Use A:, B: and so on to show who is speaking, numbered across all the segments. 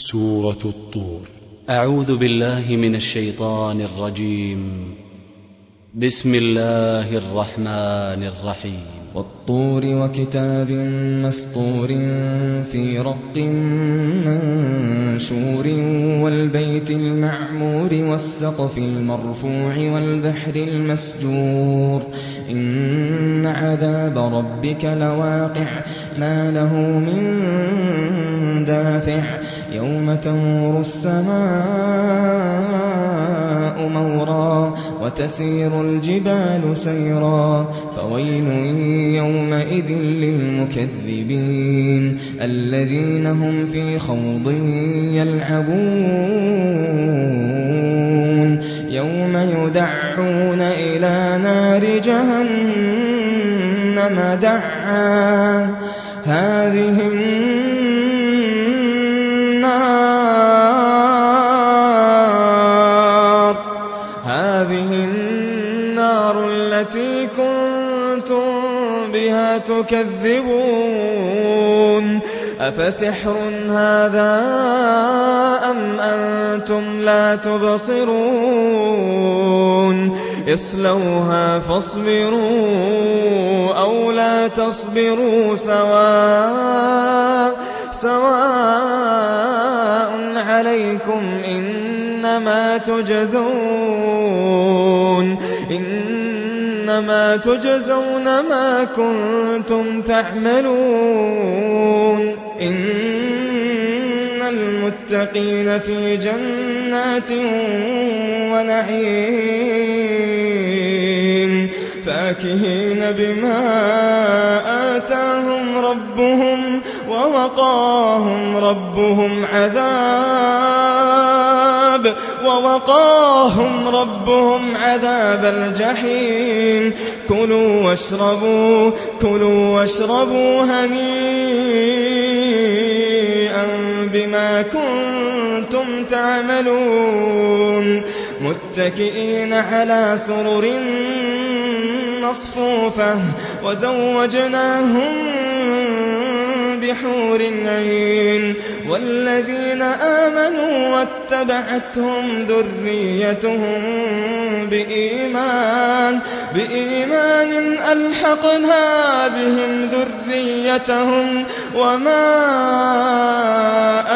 A: سورة الطور أعوذ بالله من الشيطان الرجيم بسم الله الرحمن الرحيم
B: والطور وكتاب مسطور في رق منشور والبيت المعمور والسقف المرفوع والبحر المسجور إن عذاب ربك لواقع ما له من دافع يوم تمور السماء مورا وتسير الجبال سيرا فويل يومئذ للمكذبين الذين هم في خوض يلعبون يوم يدعون إلى نار جهنم دعا هذه التي كنتم بها تكذبون أفسحر هذا أم أنتم لا تبصرون اصلوها فاصبروا أو لا تصبروا سواء سواء عليكم إنما تجزون إن إنما تجزون ما كنتم تعملون إن المتقين في جنات ونعيم فاكهين بما آتاهم ربهم ووقاهم ربهم عذاب ووقاهم ربهم عذاب الجحيم كلوا واشربوا كلوا واشربوا هنيئا بما كنتم تعملون متكئين على سرر مصفوفة وزوجناهم بحور عين والذين آمنوا واتبعتهم ذريتهم بإيمان بإيمان ألحقنا بهم ذريتهم وما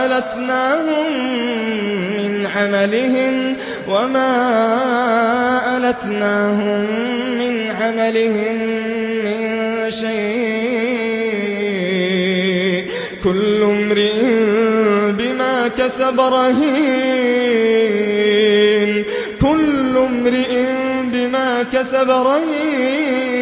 B: ألتناهم من عملهم وما ألتناهم من عملهم من شيء كل امرئ بما كسب رهين كل امرئ بما كسب رهين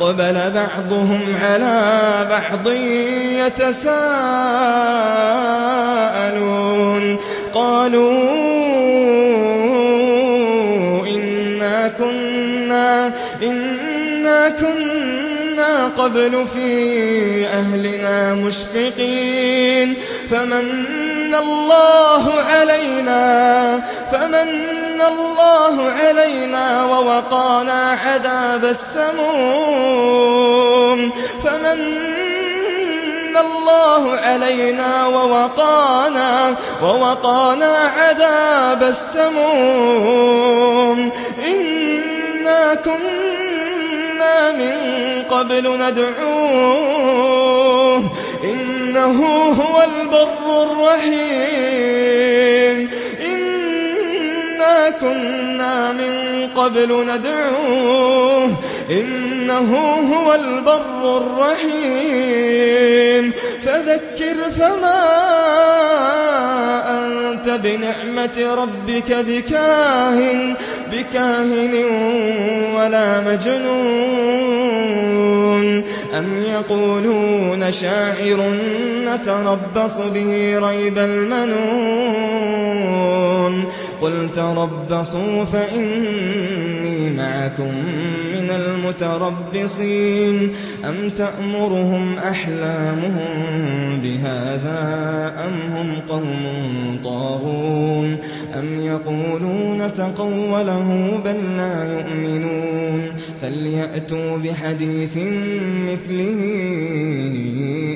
B: وأقبل بعضهم على بعض يتساءلون قالوا إنا كنا إنا كنا قبل في أهلنا مشفقين فمن الله علينا فمن الله علينا ووقانا عذاب السموم فمن الله علينا ووقانا ووقانا عذاب السموم إنا كنا من قبل ندعوه إنا إنه هو البر الرحيم إنا كنا من قبل ندعوه إنه هو البر الرحيم فذكر فما بنعمة ربك بكاهن بكاهن ولا مجنون أم يقولون شاعر نتربص به ريب المنون قل تربصوا فإن مَعَكُمْ مِنَ الْمُتَرَبِّصِينَ أَمْ تَأْمُرُهُمْ أَحْلَامُهُم بِهَذَا أَمْ هُمْ قَوْمٌ طَاغُونَ أَمْ يَقُولُونَ تَقَوَّلَهُ بَل لَّا يُؤْمِنُونَ فَلْيَأْتُوا بِحَدِيثٍ مِّثْلِهِ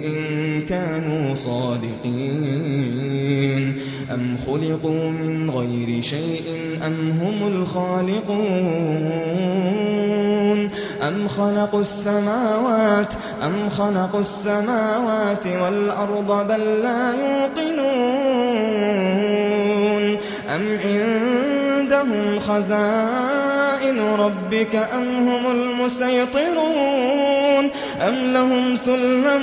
B: إِن كَانُوا صَادِقِينَ أَمْ خُلِقُوا مِنْ غَيْرِ شَيْءٍ أَمْ هُمُ الْخَالِقُونَ أَمْ خَلَقُوا السَّمَاوَاتِ أَمْ خَلَقُوا السَّمَاوَاتِ وَالْأَرْضَ بَل لَّا يُوقِنُونَ أَمْ عِندَهُمْ خَزَائِنُ رَبِّكَ أَمْ هُمُ الْمُسَيْطِرُونَ أَمْ لَهُمْ سُلَّمٌ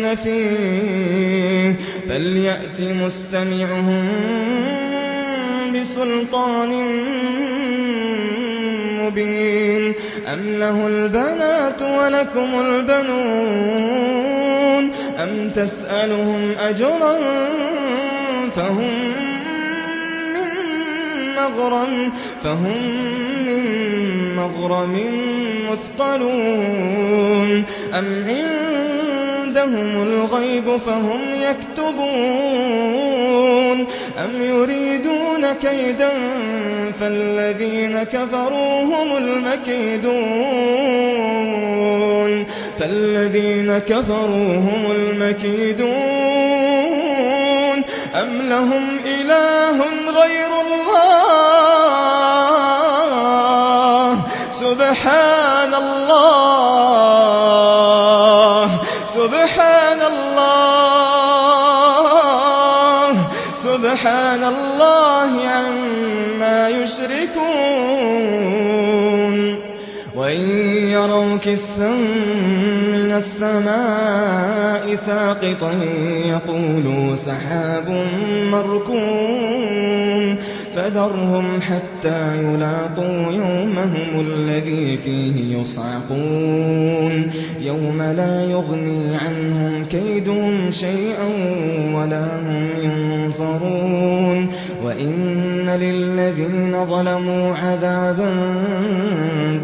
B: يَسْتَمِعُونَ فِيهِ فليأت مستمعهم بسلطان مبين أم له البنات ولكم البنون أم تسألهم أجرا فهم من مغرم فهم من مغرم مثقلون أم عند عندهم الغيب فهم يكتبون أم يريدون كيدا فالذين كفروا هم المكيدون فالذين كفروا هم المكيدون أم لهم إله غير الله سبحان الله سبحان الله عما يشركون يَرَوْا كسا مِنَ السَّمَاءِ سَاقِطًا يَقُولُوا سَحَابٌ مَّرْكُومٌ فَذَرْهُمْ حَتَّىٰ يُلَاقُوا يَوْمَهُمُ الَّذِي فِيهِ يُصْعَقُونَ يَوْمَ لَا يُغْنِي عَنْهُمْ كَيْدُهُمْ شَيْئًا وَلَا هُمْ يُنصَرُونَ وَإِنَّ لِلَّذِينَ ظَلَمُوا عَذَابًا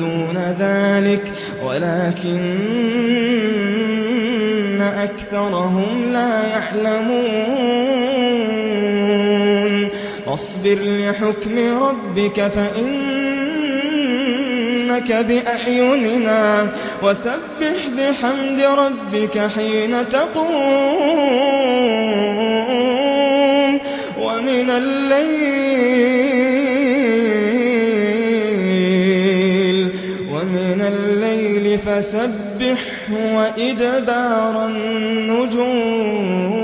B: دُونَ ذَٰلِكَ ولكن أكثرهم لا يعلمون فاصبر لحكم ربك فإنك بأعيننا وسبح بحمد ربك حين تقوم ومن الليل فسبح وإدبار النجوم